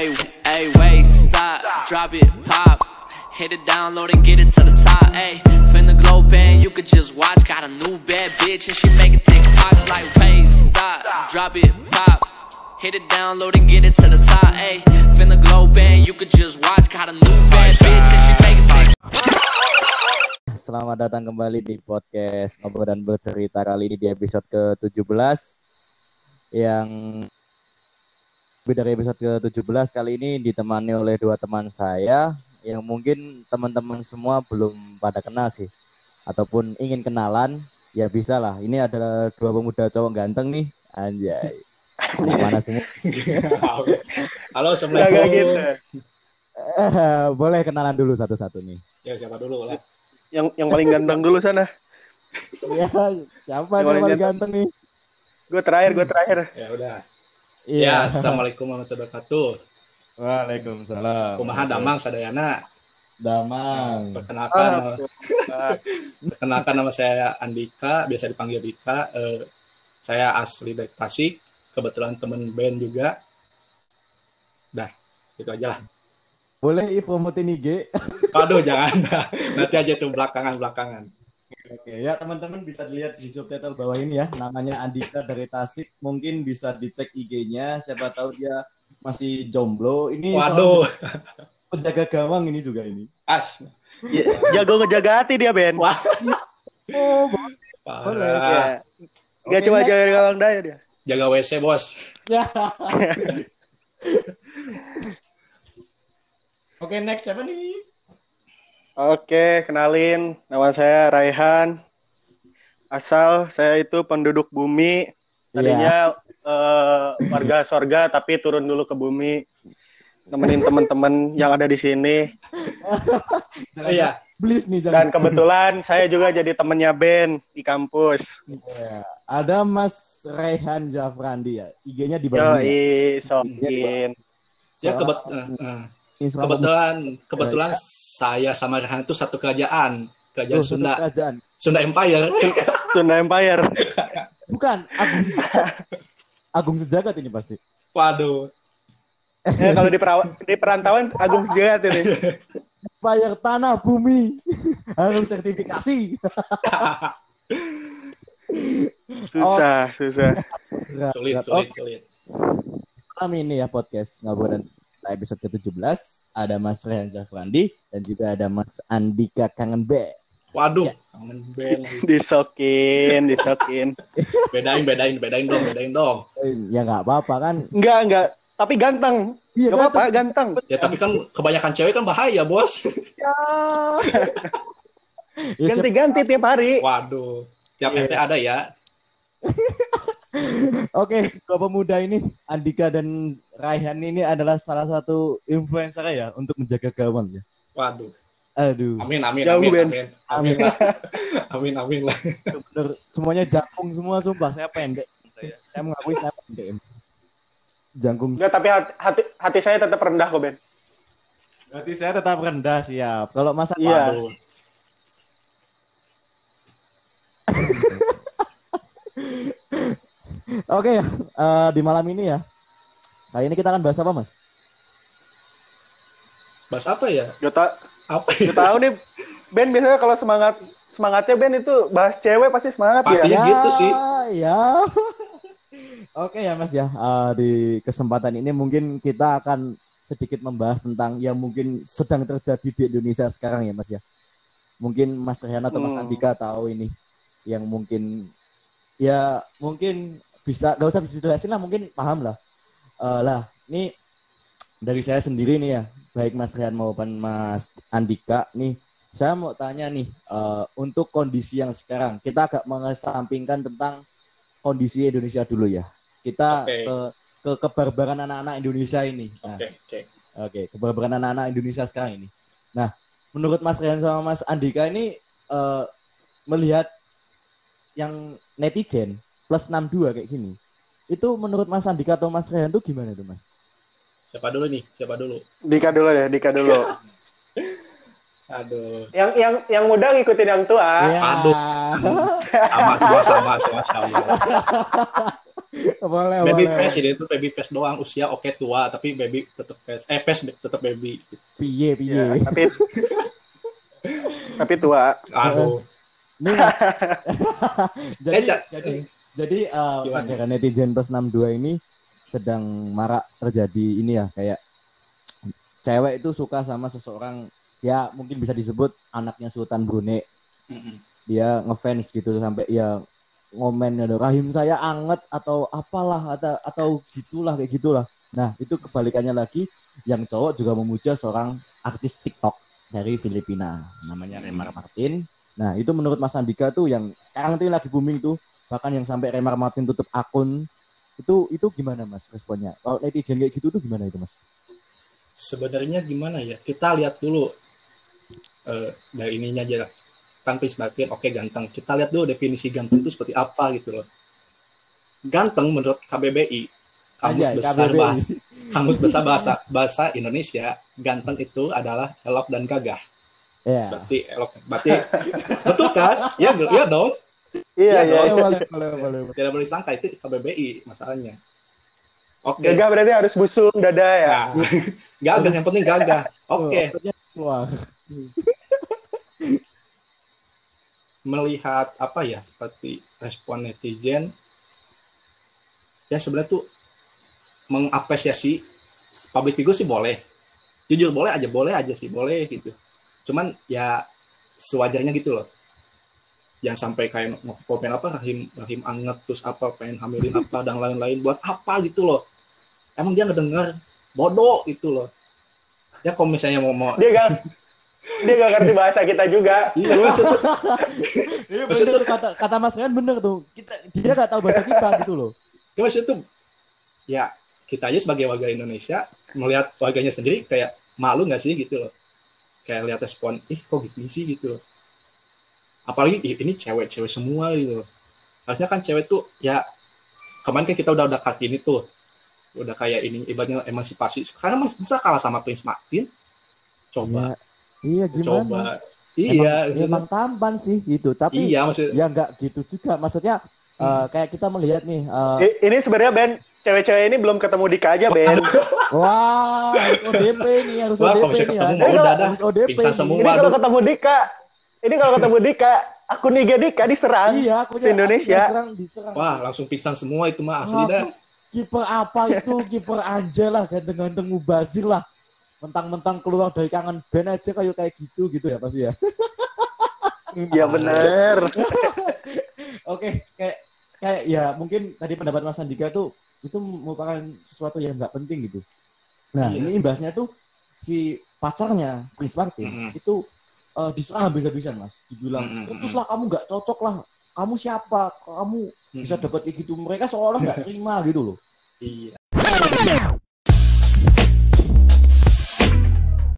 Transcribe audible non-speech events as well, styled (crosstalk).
Hey, hey, wait, stop, drop it, pop. Hit it, download and get it to the top. Hey, finna glow band, you could just watch. Got a new bad bitch and she making TikToks like, wait, stop, drop it, pop. Hit it, download and get it to the top. Hey, finna glow band, you could just watch. Got a new bad bitch and she making TikToks. Selamat datang kembali di podcast Ngobrol dan Bercerita kali ini di episode ke-17 yang dari episode ke-17 kali ini ditemani oleh dua teman saya yang mungkin teman-teman semua belum pada kenal sih ataupun ingin kenalan ya bisa lah ini adalah dua pemuda cowok ganteng nih anjay mana semua (laughs) Halo, assalamualaikum. gitu. Eh, boleh kenalan dulu satu-satu nih Ya siapa dulu lah. Yang yang paling ganteng dulu sana. (laughs) ya siapa Yang paling paling ganteng nih Gue terakhir, gue terakhir. Ya udah. Iya. Ya, assalamualaikum warahmatullahi wabarakatuh. Waalaikumsalam Kumaha damang sadayana. damang Perkenalkan, Ah, perkenalkan nama saya Andika, biasa dipanggil Dika. Eh, saya asli dari Tasik. Kebetulan temen band juga. Dah, itu aja lah. boleh promotin IG Aduh, jangan. (laughs) Nanti aja tuh belakangan-belakangan. Oke, ya teman-teman bisa dilihat di subtitle bawah ini ya, namanya Andika dari Tasik. Mungkin bisa dicek IG-nya, siapa tahu dia masih jomblo. Ini Waduh, penjaga gawang ini juga ini. as. ya, jago ngejaga hati dia, Ben. Wah, Oh, parah. Ya. Gak Oke, cuma next. jaga gawang daya dia. Jaga WC, bos. ya. (laughs) Oke, next siapa nih? Oke, kenalin. Nama saya Raihan. Asal saya itu penduduk bumi. Tadinya eh, warga sorga, tapi turun dulu ke bumi. Nemenin teman-teman yang ada di sini. (laughs) Iya. Please nih Dan jangan. kebetulan saya juga jadi temennya Ben di kampus. Ya. Ada Mas Rehan Jafrandi ya. IG-nya di bawah ini. ya. Yoi, sokin. Ya, Soal- kebet eh, eh. Ini soal kebetulan kebetulan saya sama Rehan itu satu kerajaan kerajaan Oh, Sunda kerajaan. Sunda Empire (laughs) Sunda Empire. Bukan, Agung Agung Sejagat ini pasti. waduh Ya, kalau di, perawa- di perantauan Agung Sejagat ini. Bayar tanah bumi harus sertifikasi. Susah, susah. Berat, sulit sulit Oke, sulit malam ini ya podcast ngobrol dan episode ke-17 ada Mas Rehan Jafrandi dan juga ada Mas Andika Kangen B. waduh Ya. kangen band lagi. (laughs) Disokin, disokin. (laughs) bedain bedain bedain dong bedain dong Ya nggak apa-apa kan. Enggak, enggak. Tapi ganteng. Iya Gak apa-apa, ganteng. ya tapi kan kebanyakan cewek kan bahaya bos Ya, (laughs) siap- Ganti-ganti tiap hari. waduh tiap Iya. RT ada ya Oke, dua pemuda ini Andika dan Raihan ini adalah salah satu influencer ya untuk menjaga gawang ya. waduh Aduh, amin amin Jauh, amin Ben. amin amin. (laughs) amin amin lah Bener, semuanya jangkung semua sumpah saya pendek. Saya, saya mengakui saya pendek. Jangkung. Enggak, tapi hati, hati, hati saya tetap rendah kok, Ben. Berarti saya tetap rendah siap. Kalau masa Iya. waduh (laughs) Oke ya, eh, di malam ini ya. Kali ini kita akan bahas apa, Mas? bahas apa ya Gak, ta apa gak ya tahu nih, Ben biasanya kalau semangat semangatnya Ben itu bahas cewek pasti semangat Pasti. ya. Iya gitu sih. Ya. (laughs) Oke ya, Mas ya. Eh, di kesempatan ini mungkin kita akan sedikit membahas tentang yang mungkin sedang terjadi di Indonesia sekarang ya, Mas ya. Mungkin Mas Rehan atau Mas Hmm. Andika tahu ini yang mungkin ya mungkin bisa gak usah dijelasin lah mungkin paham lah Eh, lah ini dari saya sendiri nih ya baik Mas Rian maupun Mas Andika nih saya mau tanya nih eh, untuk kondisi yang sekarang kita agak mengesampingkan tentang kondisi Indonesia dulu ya kita Oke. ke ke kebarbaran anak-anak Indonesia ini nah, oke oke Oke, kebarbaran anak-anak Indonesia sekarang ini. Nah, menurut Mas Rian sama Mas Andika ini eh, melihat yang netizen plus 62 kayak gini. Itu menurut Mas Andika atau Mas Rian tuh gimana tuh, Mas? siapa dulu nih siapa dulu Dika dulu deh, Dika dulu. (laughs) aduh yang yang yang muda ngikutin yang tua. Ya. aduh. sama sama sama sama sama (laughs) boleh, baby boleh. face ini tuh baby face doang usia oke tua tapi baby tetap face eh face tetap baby Piye, piye. Ya, tapi (laughs) tapi tua. aduh Nih, Mas. jadi, Eh, jadi, jadi uh, netizen plus 62 ini sedang marak terjadi ini ya, kayak cewek itu suka sama seseorang, ya mungkin bisa disebut anaknya Sultan Brunei. Dia ngefans gitu sampai ya ngomen ya, rahim saya anget atau apalah atau atau gitulah kayak gitulah. Nah, itu kebalikannya lagi yang cowok juga memuja seorang artis TikTok dari Filipina namanya Remar Martin. Nah, itu menurut Mas Andika tuh yang sekarang tuh lagi booming tuh bahkan yang sampai Remar Martin tutup akun itu itu gimana Mas responnya? Kalau netizen kayak gitu tuh gimana itu Mas? sebenarnya gimana ya kita lihat dulu eh, dari ininya aja lah. kan Prince Martin oke ganteng kita lihat dulu definisi ganteng itu seperti apa gitu loh ganteng menurut KBBI kamus Anjay, besar KBBI. bahasa kamus besar bahasa bahasa Indonesia ganteng itu adalah elok dan gagah Ya. berarti elok berarti betul kan ya ya dong Iya, Iya, iya. Boleh, boleh, boleh, boleh, tidak boleh disangka itu KBBI masalahnya. Oke. Gagah berarti harus busung dada ya. Nah, gagah yang penting gagah oke. keluar. melihat apa ya seperti respon netizen ya sebenarnya tuh mengapresiasi public figure sih boleh. Jujur boleh aja boleh aja sih boleh gitu. Cuman ya sewajarnya gitu loh jangan sampai kayak komen apa rahim rahim anget terus apa pengen hamilin apa dan lain-lain buat apa gitu loh emang dia ngedenger bodoh gitu loh ya kalau misalnya mau mau Dia gak dia gak ngerti bahasa kita juga. iya maksudnya (laughs) Iya Maksudnya bener kata kata Mas Rian bener tuh. Kita dia nggak tahu bahasa kita gitu loh. Ya maksudnya tuh ya kita aja sebagai warga Indonesia melihat warganya sendiri kayak malu nggak sih gitu loh. Kayak lihat respon, ih kok gitu sih gitu loh. Apalagi ini cewek-cewek semua gitu. Harusnya kan cewek tuh ya kemarin kan kita udah udah kartini tuh. Udah kayak ini ibaratnya emansipasi. Sekarang masih bisa kalah sama Prince Martin. Coba, Iya, iya gimana? coba. Iya, emang, emang tampan sih gitu. Tapi iya maksudnya ya nggak gitu juga. Maksudnya eh, kayak kita melihat nih. eh, I- Ini sebenarnya Ben cewek-cewek ini belum ketemu Dika aja Ben. (laughs) wah harus ODP nih harus Wah, kalau ODP bisa nih ketemu ya. mah udah dah. Harus ODP Pingsan nih. semua. Ini kalau ketemu Dika, ini kalau ketemu Dika, akun IG Dika diserang. Iya, aku Di Indonesia. diserang, diserang. wah langsung pingsan semua itu mah asli Ah, dah. kiper apa itu kiper Anja lah ganteng-ganteng mubazir lah mentang-mentang keluar dari kangen band aja kayak kayak gitu gitu ya pasti ya Iya bener. (laughs) oke kayak kayak ya mungkin tadi pendapat Mas Andika tuh itu merupakan sesuatu yang nggak penting gitu nah Iya. ini imbasnya tuh si pacarnya Prince Martin Mm-mm. itu eh, diserang habis-habisan mas dibilang Mm-mm. putuslah kamu nggak cocok lah kamu siapa kamu bisa Mm. dapat kayak gitu mereka seolah nggak (laughs) terima gitu loh Iya.